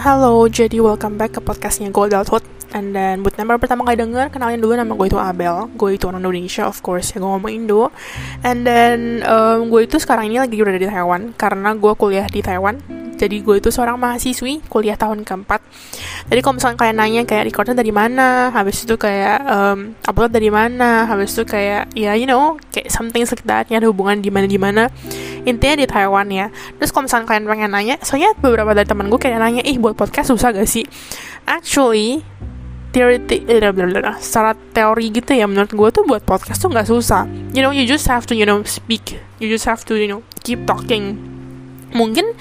Halo, jadi welcome back ke podcastnya Go Adulthood. And then buat member pertama kali denger, kenalin dulu nama gue itu Abel. Gue itu orang Indonesia, of course, ya gue ngomong Indo. And then um, gue itu sekarang ini lagi berada di Taiwan Karena gue kuliah di Taiwan. Jadi gue itu seorang mahasiswi kuliah tahun keempat jadi kalau misalnya kalian nanya kayak recordnya dari mana habis itu kayak um, upload dari mana habis itu kayak ya you know kayak something that ada hubungan di mana di mana intinya di Taiwan ya. Terus kalau misalnya kalian pengen nanya soalnya beberapa dari teman gue kayak nanya ih buat podcast susah gak sih? Actually teori eh, secara teori gitu ya menurut gue tuh buat podcast tuh nggak susah. You know you just have to you know speak. You just have to you know keep talking. Mungkin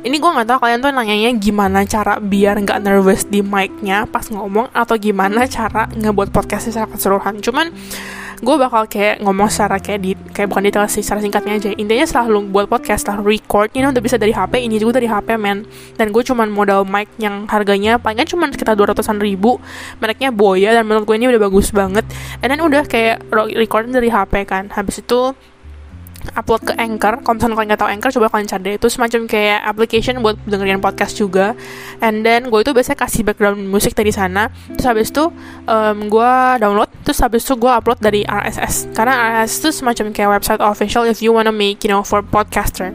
ini gue nggak tahu kalian tuh nanyanya gimana cara biar nggak nervous di mic-nya pas ngomong atau gimana cara ngebuat podcast secara keseluruhan. Cuman gue bakal kayak ngomong secara kayak di kayak bukan detail sih secara singkatnya aja. Intinya setelah lu buat podcast setelah record know udah bisa dari HP ini juga dari HP men. Dan gue cuman modal mic yang harganya palingan cuma sekitar dua ratusan ribu. Mereknya Boya dan menurut gue ini udah bagus banget. Dan then udah kayak recording dari HP kan. Habis itu upload ke Anchor. Kalau kalian nggak tahu Anchor, coba kalian cari Itu semacam kayak application buat dengerin podcast juga. And then gue itu biasanya kasih background musik dari sana. Terus habis itu um, gue download. Terus habis itu gue upload dari RSS. Karena RSS itu semacam kayak website official if you wanna make, you know, for podcaster.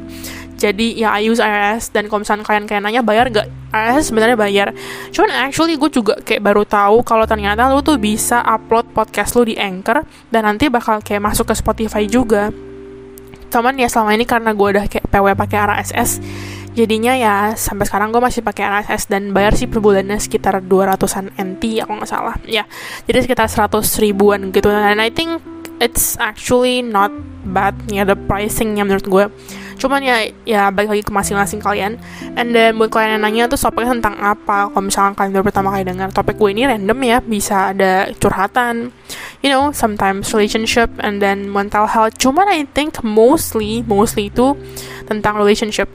Jadi ya I use RSS dan kalau misalnya kalian kayak nanya bayar gak? RSS sebenarnya bayar. Cuman actually gue juga kayak baru tahu kalau ternyata lu tuh bisa upload podcast lu di Anchor dan nanti bakal kayak masuk ke Spotify juga cuman ya selama ini karena gue udah kayak PW pakai RSS jadinya ya sampai sekarang gue masih pakai RSS dan bayar sih per bulannya sekitar 200an NT aku nggak salah. Ya jadi sekitar 100 ribuan gitu. And I think it's actually not bad ya the pricingnya menurut gue cuman ya ya balik lagi ke masing-masing kalian. And then buat kalian yang nanya tuh topiknya tentang apa. Kalau misalnya kalian baru pertama kali dengar topik gue ini random ya bisa ada curhatan. You know sometimes relationship and then mental health. Cuman I think mostly mostly itu tentang relationship.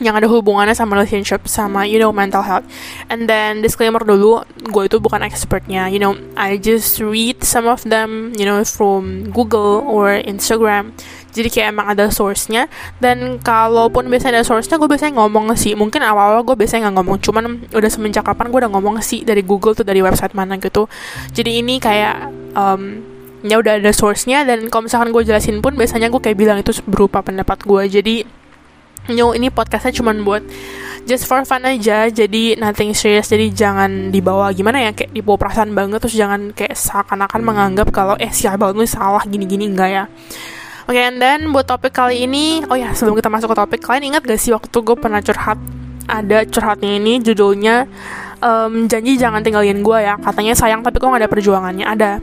Yang ada hubungannya sama relationship sama you know mental health. And then disclaimer dulu gue itu bukan expertnya. You know I just read some of them you know from Google or Instagram jadi kayak emang ada source-nya. Dan kalaupun biasanya ada source-nya gue biasanya ngomong sih. Mungkin awal-awal gue biasanya nggak ngomong. Cuman udah semenjak kapan gue udah ngomong sih dari Google tuh dari website mana gitu. Jadi ini kayak um, ya udah ada source-nya. Dan kalau misalkan gue jelasin pun biasanya gue kayak bilang itu berupa pendapat gue jadi Yo, ini podcastnya cuma buat just for fun aja, jadi nothing serious, jadi jangan dibawa gimana ya, kayak dibawa perasaan banget, terus jangan kayak seakan-akan menganggap kalau eh si Abel ini salah gini-gini. Enggak ya. Oke, okay, and then buat topik kali ini, oh ya sebelum kita masuk ke topik, kalian ingat gak sih waktu gue pernah curhat, ada curhatnya ini judulnya um, janji jangan tinggalin gue ya, katanya sayang tapi kok gak ada perjuangannya, ada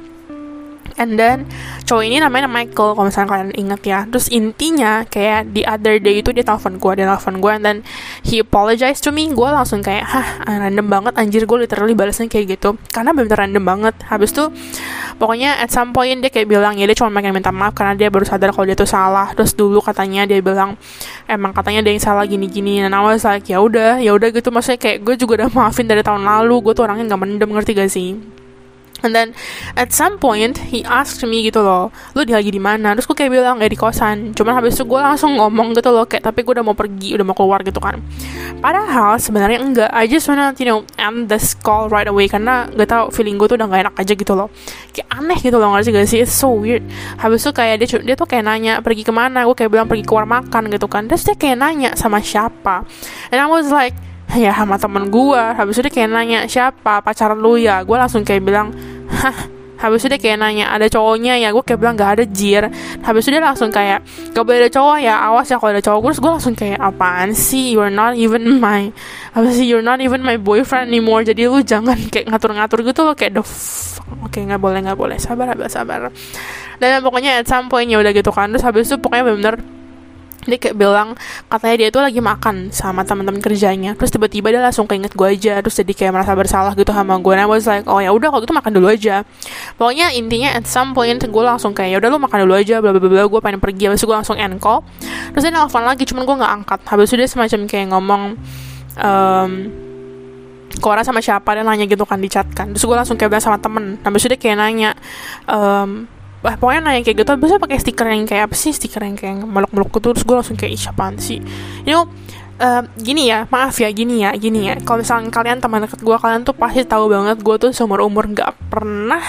and then cowok ini namanya Michael kalau misalnya kalian inget ya. Terus intinya kayak the other day itu dia telepon gue dia telepon gue and then he apologized to me. Gue langsung kayak hah random banget anjir. Gue literally balasnya kayak gitu. Karena bener random banget. Habis tuh pokoknya at some point dia kayak bilang ya dia cuma pengen minta maaf karena dia baru sadar kalau dia tuh salah. Terus dulu katanya dia bilang emang katanya dia yang salah gini-gini. Dan awal like ya udah ya udah gitu. Maksudnya kayak gue juga udah maafin dari tahun lalu. Gue tuh orangnya nggak mendem ngerti gak sih And then at some point he asked me gitu loh, lu lagi di mana? Terus gue kayak bilang gak di kosan. Cuman habis itu gue langsung ngomong gitu loh, kayak tapi gue udah mau pergi, udah mau keluar gitu kan. Padahal sebenarnya enggak. I just wanna you know end this call right away karena gak tau feeling gue tuh udah gak enak aja gitu loh. Kayak aneh gitu loh ngerti gak sih? It's so weird. Habis itu kayak dia dia tuh kayak nanya pergi ke mana? Gue kayak bilang pergi keluar makan gitu kan. Terus dia kayak nanya sama siapa? And I was like ya sama temen gue habis itu dia kayak nanya siapa? Pacar lu ya? Gue langsung kayak bilang hah? Habis itu dia kayak nanya ada cowoknya ya? Gue kayak bilang gak ada jir. Habis itu dia langsung kayak gak boleh ada cowok ya awas ya kalau ada cowok. Terus gue langsung kayak apaan sih? You're not even my apa sih? You're not even my boyfriend anymore. Jadi lu jangan kayak ngatur-ngatur gitu loh kayak the oke okay, nggak boleh nggak boleh. Sabar sabar sabar. Dan pokoknya at some point ya udah gitu kan. Terus habis itu pokoknya bener-bener dia kayak bilang katanya dia tuh lagi makan sama teman-teman kerjanya. Terus tiba-tiba dia langsung keinget gue aja. Terus jadi kayak merasa bersalah gitu sama gue nah was like oh ya udah kalau gitu makan dulu aja. Pokoknya intinya at some point gue langsung kayak ya udah lu makan dulu aja bla bla bla gue pengen pergi. Habis itu gue langsung end call. Terus dia nelfon lagi cuman gue nggak angkat. Habis itu dia semacam kayak ngomong um, ke orang sama siapa? Dan nanya gitu kan di chat kan. Terus gue langsung kayak bilang sama temen. Habis itu kayak nanya um, Wah, pokoknya nanya kayak gitu biasanya pakai stiker yang kayak apa sih? Stiker yang kayak meluk-meluk gitu terus gue langsung kayak apaan sih? You know uh, gini ya maaf ya gini ya gini ya. Kalau misalnya kalian teman dekat gue kalian tuh pasti tahu banget gue tuh seumur umur nggak pernah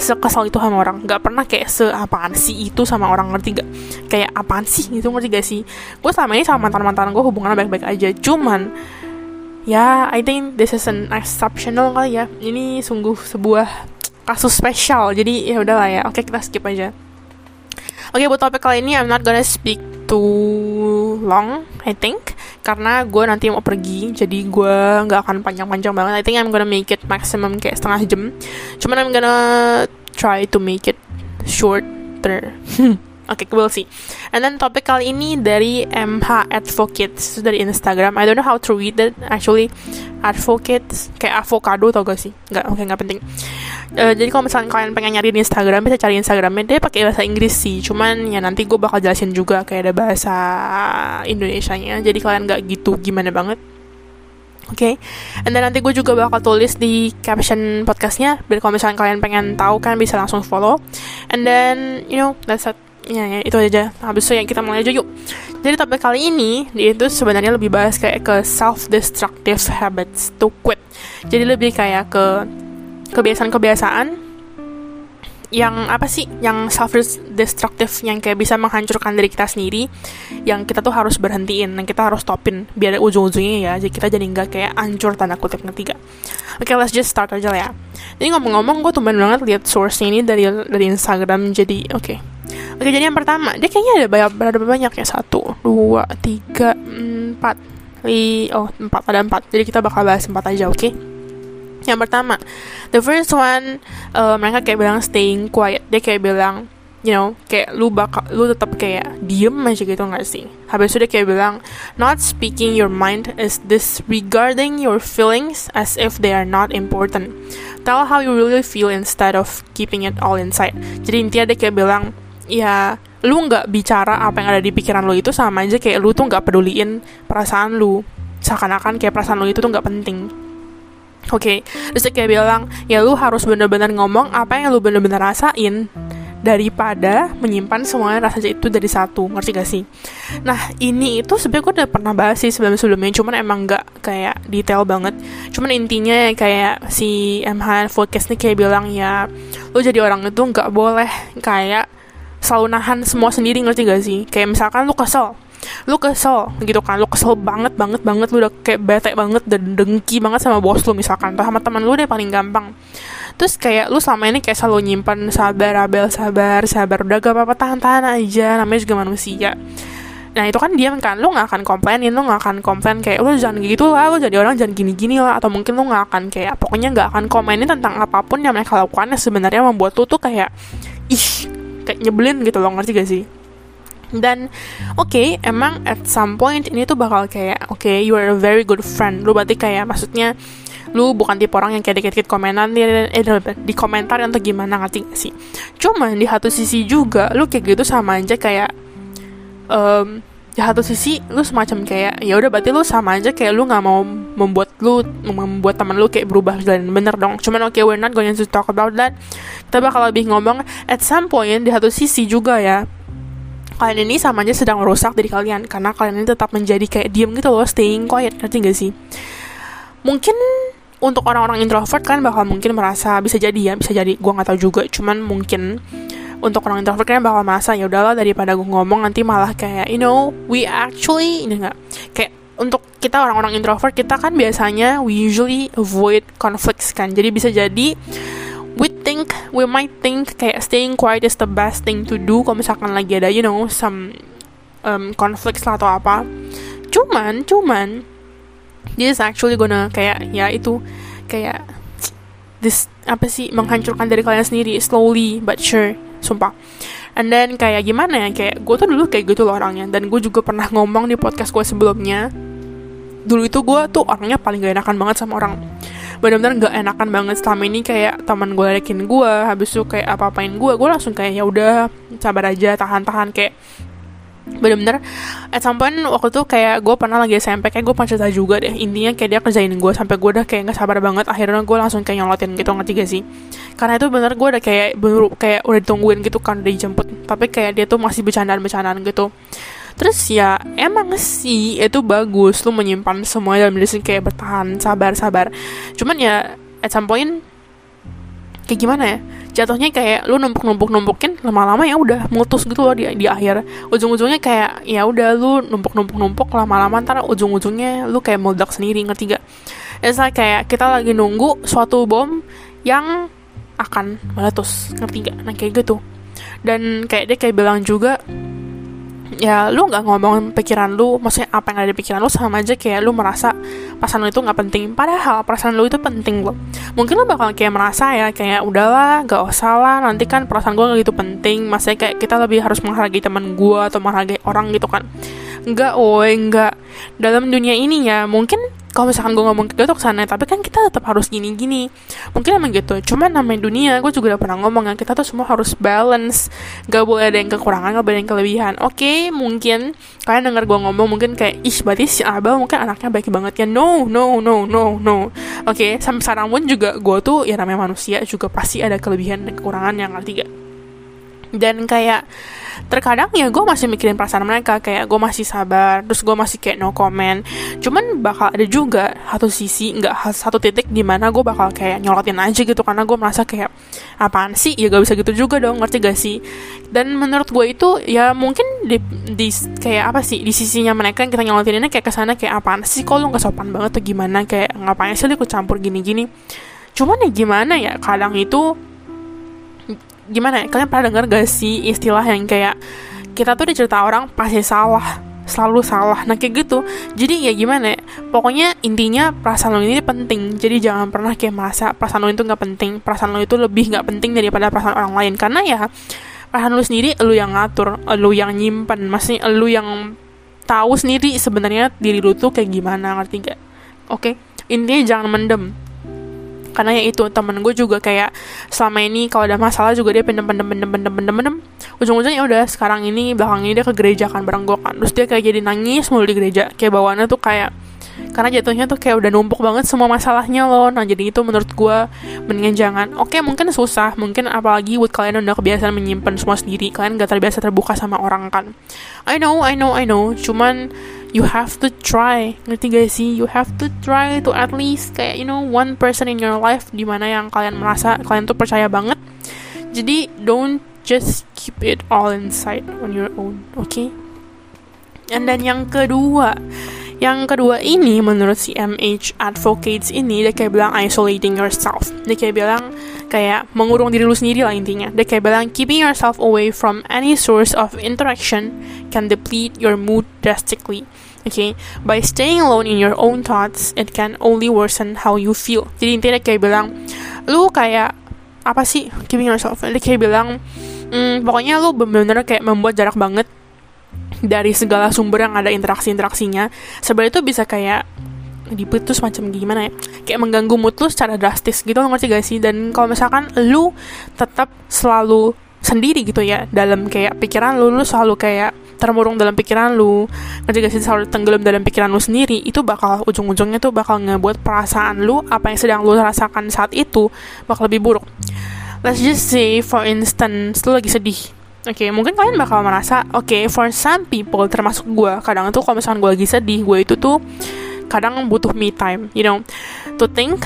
sekesal itu sama orang. Nggak pernah kayak seapaan sih itu sama orang ngerti gak kayak apaan sih? Gitu ngerti gak sih? Gue selama ini sama mantan mantan gue hubungannya baik baik aja cuman ya I think this is an exceptional kali ya. Ini sungguh sebuah kasus spesial. Jadi ya udahlah ya. Oke kita skip aja. Oke buat topik kali ini I'm not gonna speak too long I think. Karena gue nanti mau pergi jadi gue nggak akan panjang-panjang banget. I think I'm gonna make it maximum kayak setengah jam. Cuman I'm gonna try to make it shorter Oke, okay, we'll see. And then topik kali ini dari MH Advocates dari Instagram. I don't know how to read it actually. Advocates kayak avocado tau gak sih? Nggak, oke okay, nggak penting. Uh, jadi kalau misalnya kalian pengen nyari di Instagram bisa cari Instagramnya dia pakai bahasa Inggris sih. Cuman ya nanti gue bakal jelasin juga kayak ada bahasa Indonesia-nya. Jadi kalian nggak gitu gimana banget. Oke, okay? and then nanti gue juga bakal tulis di caption podcastnya. Biar kalau misalnya kalian pengen tahu kan bisa langsung follow. And then you know that's it ya, ya itu aja. Habis itu yang kita mulai aja yuk. Jadi topik kali ini itu sebenarnya lebih bahas kayak ke self destructive habits to quit. Jadi lebih kayak ke kebiasaan-kebiasaan yang apa sih? Yang self destructive yang kayak bisa menghancurkan diri kita sendiri yang kita tuh harus berhentiin yang kita harus stopin biar ujung-ujungnya ya jadi kita jadi nggak kayak hancur tanda kutip ketiga oke okay, let's just start aja lah ya. Jadi ngomong-ngomong gue tumben banget lihat source ini dari dari Instagram jadi oke. okay Oke jadi yang pertama dia kayaknya ada banyak ada banyak ya. Satu dua tiga empat. Li oh empat ada empat. Jadi kita bakal bahas empat aja oke? Okay? yang pertama the first one uh, mereka kayak bilang staying quiet. Dia kayak bilang you know kayak lu bakal lu tetap kayak diem aja gitu nggak sih? Habis itu dia kayak bilang not speaking your mind is disregarding your feelings as if they are not important. Tell how you really feel instead of keeping it all inside. Jadi intinya dia kayak bilang ya lu nggak bicara apa yang ada di pikiran lu itu sama aja kayak lu tuh nggak peduliin perasaan lu seakan-akan kayak perasaan lu itu tuh nggak penting Oke, okay. terus kayak bilang, ya lu harus bener-bener ngomong apa yang lu bener-bener rasain daripada menyimpan semuanya rasa itu dari satu, ngerti gak sih? Nah, ini itu sebenarnya gue udah pernah bahas sih sebelum-sebelumnya, cuman emang gak kayak detail banget. Cuman intinya kayak si MH Focus nih kayak bilang ya, lu jadi orang itu gak boleh kayak selalu nahan semua sendiri ngerti gak sih? Kayak misalkan lu kesel lu kesel gitu kan lu kesel banget banget banget lu udah kayak bete banget dan dengki banget sama bos lu misalkan atau sama teman lu deh paling gampang. Terus kayak lu selama ini kayak selalu nyimpan sabar abel sabar sabar udah gak apa-apa tahan-tahan aja namanya juga manusia. Nah itu kan diam kan, lu gak akan komplainin, lu gak akan komplain kayak lu jangan gitu lah, lu jadi orang jangan gini-gini lah, atau mungkin lu gak akan kayak pokoknya gak akan komenin tentang apa pun yang mereka lakukan yang sebenarnya membuat lu tuh kayak ih kayak nyebelin gitu loh ngerti gak sih? Dan oke okay, emang at some point ini tuh bakal kayak oke okay, you are a very good friend. Lu berarti kayak maksudnya lu bukan tipe orang yang kayak dikit-dikit komenan eh, di komentar atau gimana ngerti gak sih? Cuman di satu sisi juga lu kayak gitu sama aja kayak um, di satu sisi lu semacam kayak ya udah berarti lu sama aja kayak lu nggak mau membuat lu membuat teman lu kayak berubah jalan bener dong. Cuman oke okay, we're not going to talk about that. Kita bakal lebih ngomong at some point di satu sisi juga ya. Kalian ini sama aja sedang merusak diri kalian karena kalian ini tetap menjadi kayak diem gitu loh staying quiet. Ngerti gak sih? Mungkin untuk orang-orang introvert kan bakal mungkin merasa bisa jadi ya bisa jadi. Gue nggak tahu juga. Cuman mungkin untuk orang introvert kan bakal merasa ya udahlah daripada gue ngomong nanti malah kayak you know we actually ini enggak. Kayak untuk kita orang-orang introvert kita kan biasanya we usually avoid conflicts kan. Jadi bisa jadi we think we might think kayak staying quiet is the best thing to do kalau misalkan lagi ada you know some um, conflicts lah atau apa. Cuman cuman this is actually gonna kayak ya itu kayak this apa sih menghancurkan dari kalian sendiri slowly but sure sumpah. And then kayak gimana ya kayak gue tuh dulu kayak gitu loh orangnya. Dan gue juga pernah ngomong di podcast gue sebelumnya. Dulu itu gue tuh orangnya paling gak enakan banget sama orang. Benar-benar gak enakan banget. Selama ini kayak teman gue ledekin gue habis itu kayak apa apain gue gue langsung kayak ya udah sabar aja tahan-tahan. Kayak bener-bener at some point waktu itu kayak gue pernah lagi SMP kayak gue pernah cerita juga deh. Intinya kayak dia kerjain gue sampai gue udah kayak nggak sabar banget akhirnya gue langsung kayak nyolotin gitu ngerti gak sih? Karena itu bener gue udah kayak bener kayak udah ditungguin gitu kan udah dijemput. Tapi kayak dia tuh masih bercandaan-bercandaan gitu. Terus ya emang sih itu bagus lu menyimpan semua dalam diri kayak bertahan sabar sabar cuman ya at some point kayak gimana ya? Jatuhnya kayak lu numpuk numpuk numpukin lama-lama ya udah mutus gitu loh di di akhir. Ujung-ujungnya kayak ya udah lu numpuk numpuk numpuk lama-lama ntar ujung-ujungnya lu kayak meledak sendiri ngerti gak like kayak kita lagi nunggu suatu bom yang akan meletus ngerti gak nah kayak gitu. Dan kayak dia kayak bilang juga ya lu nggak ngomong pikiran lu maksudnya apa yang ada di pikiran lu sama aja kayak lu merasa perasaan lu itu nggak penting. Padahal perasaan lu itu penting loh mungkin lu bakal kayak merasa ya kayak udahlah gak usah lah nanti kan perasaan gue gitu penting. Maksudnya kayak kita lebih harus menghargai teman gue atau menghargai orang gitu kan Enggak, woi, enggak. Dalam dunia ini ya, mungkin kalau misalkan gue ngomong gitu ke sana, tapi kan kita tetap harus gini-gini. Mungkin emang gitu. Cuman namanya dunia, gue juga udah pernah ngomong ya, kita tuh semua harus balance. Gak boleh ada yang kekurangan, gak boleh ada yang kelebihan. Oke, okay, mungkin kalian denger gue ngomong mungkin kayak, ih berarti si Abel mungkin anaknya baik banget ya. No, no, no, no, no. Oke, okay, sampai sekarang pun juga gue tuh ya namanya manusia juga pasti ada kelebihan dan kekurangan yang ngerti gak? Dan kayak terkadang ya gue masih mikirin perasaan mereka kayak gue masih sabar terus gue masih kayak no comment. Cuman bakal ada juga satu sisi nggak satu titik di mana gue bakal kayak nyolotin aja gitu karena gue merasa kayak apaan sih? Ya gak bisa gitu juga dong ngerti gak sih? Dan menurut gue itu ya mungkin di, di kayak apa sih di sisinya mereka yang kita nyolotin ini kayak ke sana kayak apaan sih? Kok lu nggak sopan banget atau gimana? Kayak ngapain sih lu ikut campur gini-gini? Cuman ya gimana ya kadang itu gimana ya kalian pernah dengar gak sih istilah yang kayak kita tuh dicerita orang pasti salah selalu salah. Nah kayak gitu. Jadi ya gimana ya pokoknya intinya perasaan lo ini penting. Jadi jangan pernah kayak merasa perasaan lo itu nggak penting. Perasaan lo itu lebih nggak penting daripada perasaan orang lain. Karena ya perasaan lo sendiri lo yang ngatur lo yang nyimpen. Masih lo yang tahu sendiri sebenarnya diri lo tuh kayak gimana ngerti gak oke? Okay? intinya jangan mendem karena ya itu temen gue juga kayak selama ini kalau ada masalah juga dia pendem pendem pendem pendem pendem pendem. Ujung-ujungnya udah sekarang ini belakang ini dia ke gereja kan bareng gue kan. Terus dia kayak jadi nangis mulu di gereja. Kayak bawaannya tuh kayak karena jatuhnya tuh kayak udah numpuk banget semua masalahnya loh. Nah jadi itu menurut gue mendingan jangan. Oke mungkin susah. Mungkin apalagi buat kalian udah kebiasaan menyimpan semua sendiri kalian gak terbiasa terbuka sama orang kan? I know I know I know. Cuman you have to try. Ngerti gak sih? You have to try to at least kayak you know one person in your life di mana yang kalian merasa kalian tuh percaya banget. Jadi don't just keep it all inside on your own okay? And then yang kedua yang kedua ini menurut si MH advocates ini dia kayak bilang isolating yourself. Dia kayak bilang kayak mengurung diri lu sendiri lah intinya. Dia kayak bilang keeping yourself away from any source of interaction can deplete your mood drastically. Okay, by staying alone in your own thoughts, it can only worsen how you feel. Jadi intinya kayak bilang, lu kayak apa sih keeping yourself? Dia kayak bilang, mm, pokoknya lu bener-bener kayak membuat jarak banget dari segala sumber yang ada interaksi-interaksinya sebenarnya itu bisa kayak diput tuh semacam gimana ya? Kayak mengganggu mood lu secara drastis gitu ngerti gak sih? Dan kalau misalkan lu tetap selalu sendiri gitu ya dalam kayak pikiran lu lu selalu kayak termurung dalam pikiran lu ngerti gak sih? Selalu tenggelam dalam pikiran lu sendiri itu bakal ujung-ujungnya tuh bakal ngebuat perasaan lu apa yang sedang lu rasakan saat itu bakal lebih buruk. Let's just say for instance lu lagi sedih Oke, okay, mungkin kalian bakal merasa, oke, okay, for some people, termasuk gue, kadang tuh kalau misalkan gue lagi sedih, gue itu tuh kadang butuh me time, you know, to think,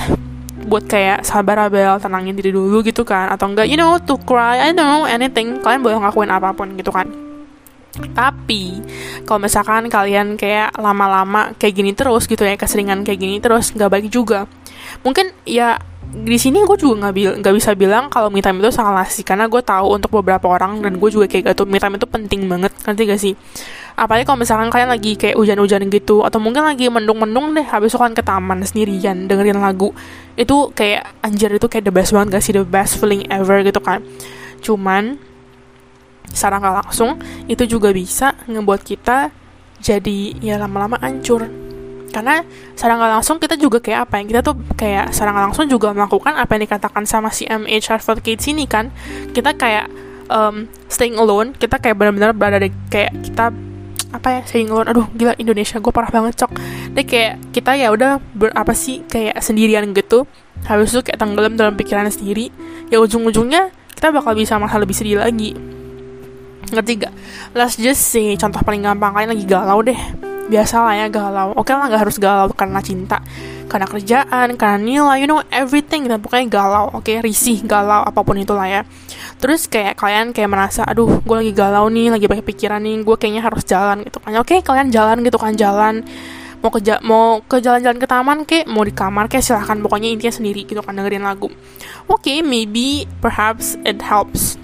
buat kayak sabar abel, tenangin diri dulu gitu kan, atau enggak, you know, to cry, I don't know, anything, kalian boleh ngelakuin apa pun gitu kan. Tapi kalau misalkan kalian kayak lama-lama kayak gini terus gitu ya keseringan kayak gini terus nggak baik juga. Mungkin ya di sini gue juga nggak bil bisa bilang kalau me time itu salah sih karena gue tahu untuk beberapa orang dan gue juga kayak gitu me time itu penting banget nanti gak sih? Apalagi kalau misalkan kalian lagi kayak hujan-hujan gitu atau mungkin lagi mendung-mendung deh habis itu kan ke taman sendirian dengerin lagu itu kayak anjir itu kayak the best banget gak sih? The best feeling ever gitu kan. Cuman secara langsung itu juga bisa ngebuat kita jadi ya lama-lama hancur karena secara nggak langsung kita juga kayak apa ya kita tuh kayak secara nggak langsung juga melakukan apa yang dikatakan sama si MH Harvard Kids ini kan. Kita kayak um, staying alone kita kayak benar-benar berada di kayak kita apa ya staying alone. Aduh gila Indonesia gue parah banget cok. Deh kayak kita ya udah berapa sih kayak sendirian gitu. Habis itu kayak tenggelam dalam pikiran sendiri. Ya ujung-ujungnya kita bakal bisa masalah lebih sedih lagi. Ngerti gak let's just say contoh paling gampang kalian lagi galau deh biasa lah ya galau. Oke lah nggak harus galau karena cinta karena kerjaan karena nilai you know everything. Dan pokoknya galau oke? Okay? risih galau apa pun itulah ya. Terus kayak kalian kayak merasa aduh gue lagi galau nih lagi banyak pikiran nih gue kayaknya harus jalan gitu kan. Oke okay, kalian jalan gitu kan jalan. Mau ke mau ke jalan-jalan ke taman kek mau di kamar kek silahkan. Pokoknya intinya sendiri gitu kan dengerin lagu. Oke okay, maybe perhaps it helps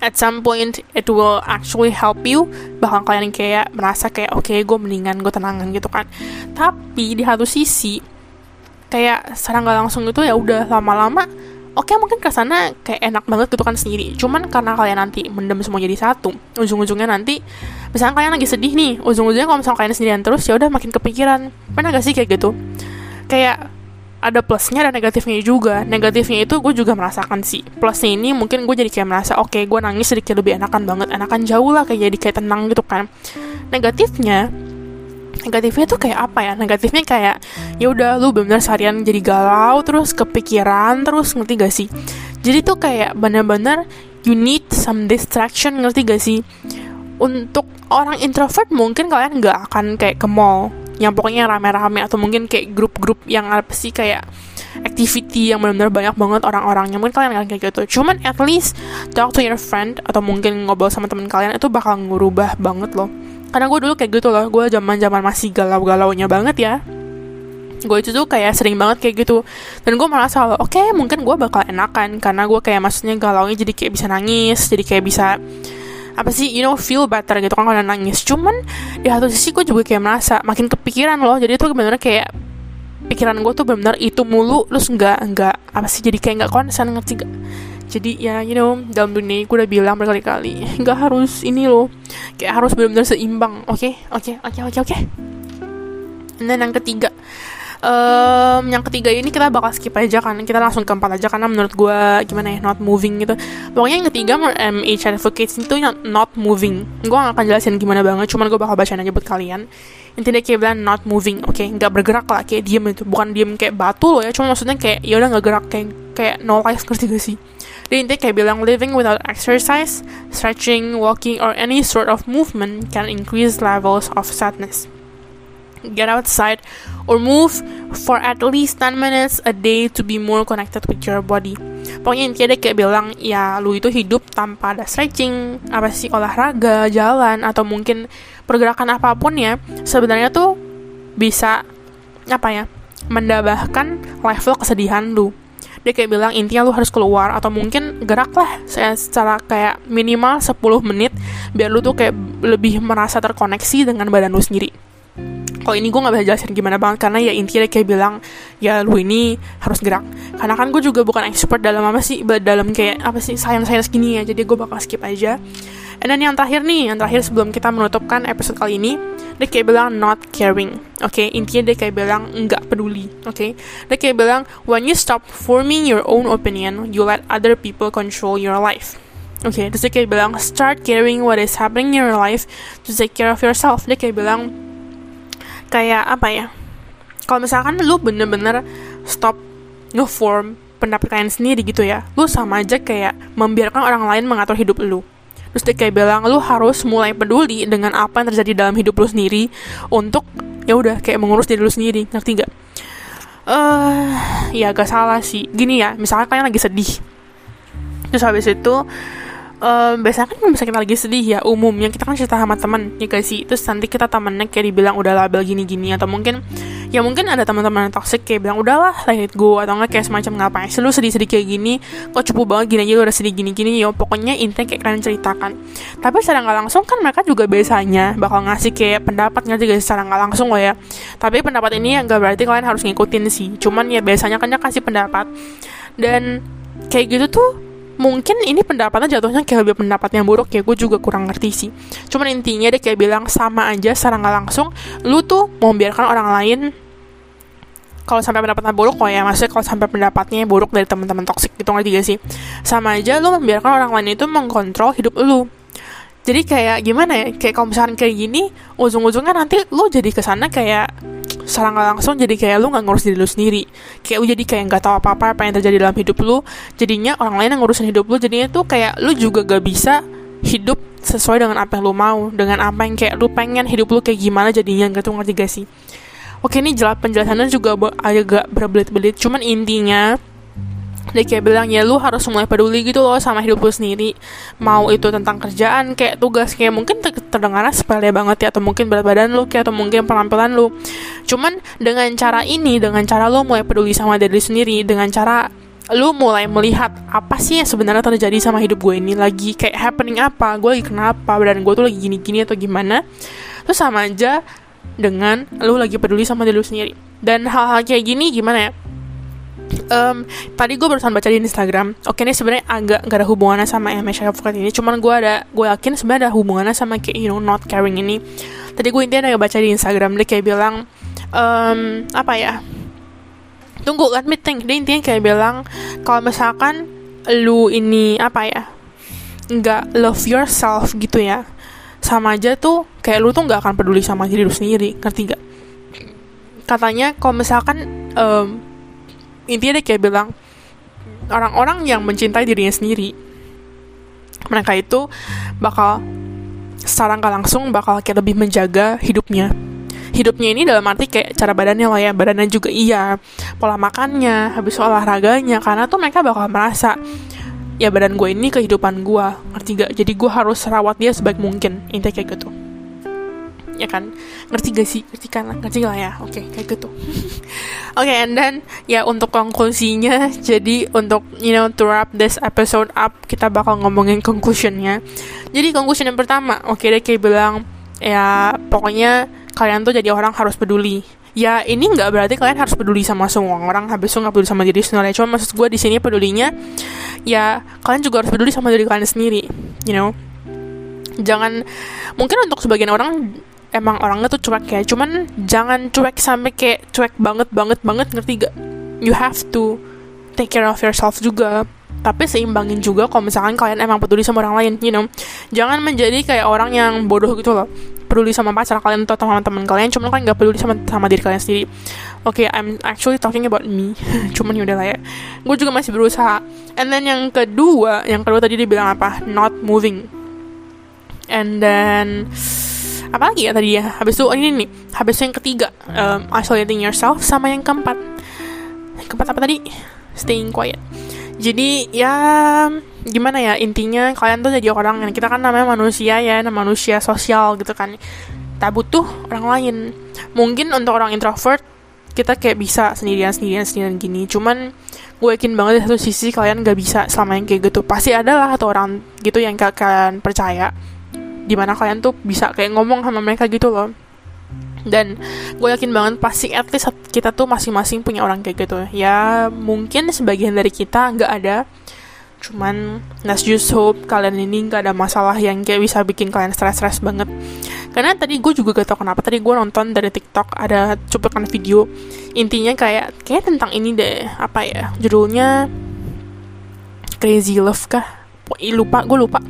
at some point it will actually help you. Bahkan kalian kayak merasa kayak oke okay, gue mendingan gue tenangan gitu kan. Tapi di satu sisi kayak secara nggak langsung itu ya udah lama-lama oke okay, mungkin ke sana kayak enak banget gitu kan sendiri. Cuman karena kalian nanti mendem semua jadi satu ujung-ujungnya nanti misalnya kalian lagi sedih nih ujung-ujungnya kalau misalnya kalian sendirian terus ya udah makin kepikiran. Pernah gak sih kayak gitu? Kayak ada plusnya dan negatifnya juga. Negatifnya itu gue juga merasakan sih. Plusnya ini mungkin gue jadi kayak merasa oke okay, gue nangis sedikit lebih enakan banget. Enakan jauh lah kayak jadi kayak tenang gitu kan. Negatifnya negatifnya tuh kayak apa ya? Negatifnya kayak ya udah lu bener seharian jadi galau terus kepikiran terus ngerti gak sih? Jadi tuh kayak bener-bener you need some distraction ngerti gak sih? Untuk orang introvert mungkin kalian nggak akan kayak ke mall yang pokoknya rame-rame atau mungkin kayak grup-grup yang apa sih kayak activity yang benar-benar banyak banget orang-orangnya. Mungkin kalian akan kayak gitu. Cuman at least talk to your friend atau mungkin ngobrol sama teman kalian itu bakal ngubah banget loh. Karena gue dulu kayak gitu loh. Gue zaman zaman masih galau-galaunya banget ya. Gue itu tuh kayak sering banget kayak gitu. Dan gue merasa oke okay, mungkin gue bakal enakan. Karena gue kayak maksudnya galaunya jadi kayak bisa nangis jadi kayak bisa apa sih you know feel better gitu kan kalau nangis. Cuman di satu sisi gue juga kayak merasa makin kepikiran loh. Jadi tuh bener-bener kayak pikiran gue tuh benar-benar itu mulu terus nggak nggak apa sih jadi kayak nggak konsen ngerti gak jadi ya you know dalam dunia gue udah bilang berkali-kali nggak harus ini loh. Kayak harus benar-benar seimbang oke? Oke oke oke oke? Dan yang ketiga um, yang ketiga ini kita bakal skip aja kan kita langsung ke empat aja karena menurut gue gimana ya not moving gitu. Pokoknya yang ketiga MH advocates itu not, not moving. Gue gak akan jelasin gimana banget cuman gue bakal bacain aja buat kalian. Intinya kayak bilang not moving oke? Okay? nggak bergerak lah kayak diem itu bukan diem kayak batu loh ya cuma maksudnya kayak ya udah nggak gerak kayak kayak no life ngerti gak sih? Dia intinya kayak bilang living without exercise stretching walking or any sort of movement can increase levels of sadness get outside or move for at least 10 minutes a day to be more connected with your body. Pokoknya intinya dia kayak bilang ya lu itu hidup tanpa ada stretching, apa sih olahraga, jalan atau mungkin pergerakan apa pun ya, sebenarnya tuh bisa apa ya? mendabahkan level kesedihan lu. Dia kayak bilang intinya lu harus keluar atau mungkin gerak lah secara kayak minimal 10 menit biar lu tuh kayak lebih merasa terkoneksi dengan badan lu sendiri kalau ini gue nggak bisa jelasin gimana banget karena ya intinya kayak bilang ya lu ini harus gerak karena kan gue juga bukan expert dalam apa sih dalam kayak apa sih sains gini ya jadi gue bakal skip aja and then yang terakhir nih yang terakhir sebelum kita menutupkan episode kali ini dia kayak bilang not caring oke okay? intinya dia kayak bilang nggak peduli oke okay? dia kayak bilang when you stop forming your own opinion you let other people control your life Oke, okay, terus dia kayak bilang start caring what is happening in your life to take care of yourself. Dia kayak bilang kayak apa ya kalau misalkan lu bener-bener stop ngeform pendapat kalian sendiri gitu ya lu sama aja kayak membiarkan orang lain mengatur hidup lu. Terus dia kayak bilang lu harus mulai peduli dengan apa yang terjadi dalam hidup lu sendiri untuk ya udah kayak mengurus diri lu sendiri. Ngerti gak? Eh uh, ya gak salah sih. Gini ya misalkan kalian lagi sedih. Terus habis itu um, biasanya kan misalnya kita lagi sedih ya umumnya kita kan cerita sama teman ya guys sih? Terus nanti kita temennya kayak dibilang udah label gini-gini. Atau mungkin ya mungkin ada teman-teman yang toxic kayak bilang udahlah let it go. Atau enggak kayak semacam ngapain sih lu sedih-sedih kayak gini? Kok cupu banget gini aja lu udah sedih gini-gini ya pokoknya intinya kayak kalian ceritakan. Tapi secara nggak langsung kan mereka juga biasanya bakal ngasih kayak pendapat nggak juga secara nggak langsung loh ya. Tapi pendapat ini nggak berarti kalian harus ngikutin sih. Cuman ya biasanya kan dia kasih pendapat. Dan kayak gitu tuh mungkin ini pendapatnya jatuhnya kayak lebih pendapat yang buruk ya gue juga kurang ngerti sih. Cuman intinya dia kayak bilang sama aja secara nggak langsung lu tuh mau biarkan orang lain kalau sampai pendapatnya buruk kok ya maksudnya kalau sampai pendapatnya buruk dari teman-teman toksik gitu ngerti gak sih? Sama aja lu membiarkan orang lain itu mengkontrol hidup lu. Jadi kayak gimana ya kayak kalau misalkan kayak gini ujung-ujungnya nanti lu jadi ke sana kayak secara nggak langsung jadi kayak lu nggak ngurus diri lu sendiri. Kayak lu jadi kayak nggak tahu apa apa apa yang terjadi dalam hidup lu jadinya orang lain yang ngurusin hidup lu jadinya tuh kayak lu juga gak bisa hidup sesuai dengan apa yang lu mau dengan apa yang kayak lu pengen hidup lu kayak gimana jadinya gitu ngerti gak sih? Oke ini jelas penjelasannya juga agak berbelit-belit cuman intinya dia kayak bilang ya lu harus mulai peduli gitu loh sama hidup lu sendiri. Mau itu tentang kerjaan kayak tugas kayak mungkin terdengar sepele banget ya atau mungkin berat badan lu kayak atau mungkin penampilan lu. Cuman dengan cara ini dengan cara lu mulai peduli sama diri sendiri dengan cara lu mulai melihat apa sih yang sebenarnya terjadi sama hidup gue ini lagi kayak happening apa gue lagi kenapa dan gue tuh lagi gini-gini atau gimana terus sama aja dengan lu lagi peduli sama diri lu sendiri. Dan hal-hal kayak gini gimana ya um, tadi gue barusan baca di Instagram oke ini sebenarnya agak gak ada hubungannya sama MSI Advocate ini cuman gue ada gue yakin sebenarnya ada hubungannya sama kayak you know not caring ini. Tadi gue intinya ada baca di Instagram dia kayak bilang um, apa ya tunggu let me think. Dia intinya kayak bilang kalau misalkan lu ini apa ya nggak love yourself gitu ya sama aja tuh kayak lu tuh nggak akan peduli sama diri lu sendiri. Ngerti gak katanya kalau misalkan um, intinya dia kayak bilang orang-orang yang mencintai dirinya sendiri mereka itu bakal secara nggak langsung bakal kayak lebih menjaga hidupnya. Hidupnya ini dalam arti kayak cara badannya lah ya badannya juga iya pola makannya habis olahraganya karena tuh mereka bakal merasa ya badan gue ini kehidupan gue ngerti gak jadi gue harus rawat dia sebaik mungkin intinya kayak gitu ya kan? Ngerti gak sih? Ngerti kan? Ngerti lah ya. Oke okay, kayak gitu. Oke okay, and then ya untuk konklusinya jadi untuk you know to wrap this episode up kita bakal ngomongin conclusionnya. Jadi conclusion yang pertama oke okay, dia kayak bilang ya pokoknya kalian tuh jadi orang harus peduli. Ya ini nggak berarti kalian harus peduli sama semua orang habis itu nggak peduli sama diri sendiri. Cuma maksud gue di sini pedulinya ya kalian juga harus peduli sama diri kalian sendiri you know? Jangan mungkin untuk sebagian orang emang orangnya tuh cuek ya. Cuman jangan cuek sampai kayak cuek banget banget banget ngerti gak you have to take care of yourself juga. Tapi seimbangin juga kalau misalkan kalian emang peduli sama orang lain you know. Jangan menjadi kayak orang yang bodoh gitu loh. Peduli sama pacar kalian atau teman-teman kalian cuman kalian nggak peduli sama sama diri kalian sendiri. Oke okay, I'm actually talking about me. Cuman yaudah lah ya. Gue juga masih berusaha. And then yang kedua yang kedua tadi dia bilang apa? Not moving. And then apa lagi ya tadi ya habis itu oh ini nih habis itu yang ketiga um, isolating yourself sama yang keempat. Yang keempat apa tadi? Staying quiet. Jadi ya gimana ya intinya kalian tuh jadi orang yang kita kan namanya manusia ya manusia sosial gitu kan. Tak butuh orang lain. Mungkin untuk orang introvert kita kayak bisa sendirian sendirian sendirian gini. Cuman gue yakin banget di satu sisi kalian gak bisa selama yang kayak gitu. Pasti ada lah atau orang gitu yang kalian percaya di mana kalian tuh bisa kayak ngomong sama mereka gitu loh. Dan gue yakin banget pasti at least kita tuh masing-masing punya orang kayak gitu. Ya mungkin sebagian dari kita nggak ada. Cuman let's just hope kalian ini nggak ada masalah yang kayak bisa bikin kalian stres-stres banget. Karena tadi gue juga gak tau kenapa. Tadi gue nonton dari TikTok ada cuplikan video. Intinya kayak kayak tentang ini deh. Apa ya? Judulnya Crazy Love kah? Lupa gue lupa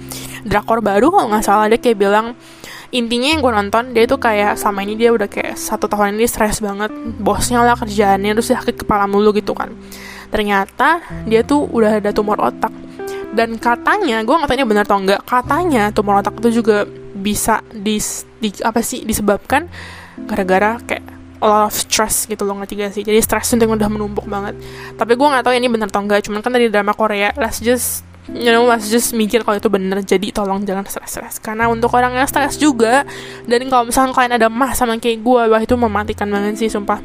drakor baru kalau nggak salah dia kayak bilang intinya yang gue nonton dia tuh kayak sama ini dia udah kayak satu tahun ini stres banget bosnya lah kerjaannya terus sakit kepala mulu gitu kan. Ternyata dia tuh udah ada tumor otak. Dan katanya gue nggak ini benar atau enggak katanya tumor otak itu juga bisa di, di apa sih disebabkan gara-gara kayak a lot of stress gitu loh ngerti gak sih? Jadi stress itu udah menumpuk banget. Tapi gue nggak tahu ini benar atau enggak cuman kan dari drama Korea let's just you know let's just mikir kalau itu bener jadi tolong jangan stres-stres karena untuk orang yang stres juga dan kalau misalnya kalian ada mah sama kayak gue wah itu mematikan banget sih sumpah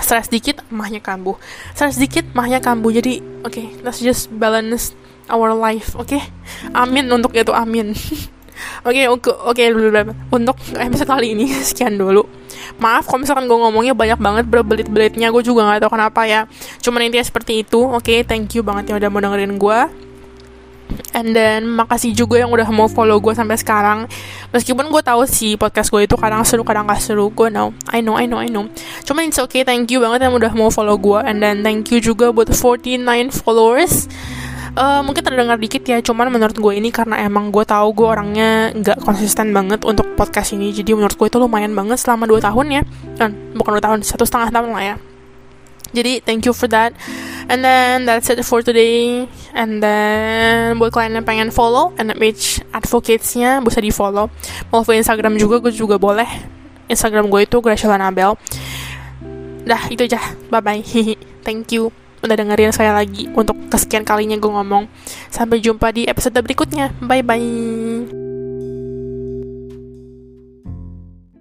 stres dikit mahnya kambuh stres dikit mahnya kambuh jadi oke okay, let's just balance our life oke okay? amin untuk itu amin Oke, oke, oke, untuk episode kali ini sekian dulu. Maaf kalau misalkan gue ngomongnya banyak banget berbelit-belitnya, gue juga gak tahu kenapa ya. Cuman intinya seperti itu. Oke, okay, thank you banget yang udah mau dengerin gue. And then makasih juga yang udah mau follow gue sampai sekarang. Meskipun gue tahu sih podcast gue itu kadang seru kadang gak seru. Gue know, I know, I know, I know. Cuman it's okay, thank you banget yang udah mau follow gue. And then thank you juga buat 49 followers. Uh, mungkin terdengar dikit ya, cuman menurut gue ini karena emang gue tahu gue orangnya nggak konsisten banget untuk podcast ini. Jadi menurut gue itu lumayan banget selama 2 tahun ya. Dan bukan 2 tahun, satu setengah tahun lah ya. Jadi thank you for that. And then that's it for today. And then buat kalian yang pengen follow NMH Advocates-nya bisa di follow. Mau follow Instagram juga, gue juga boleh. Instagram gue itu Graciela Nabel. Dah, itu aja. Bye-bye. Thank you udah dengerin saya lagi untuk kesekian kalinya gue ngomong. Sampai jumpa di episode berikutnya. Bye-bye.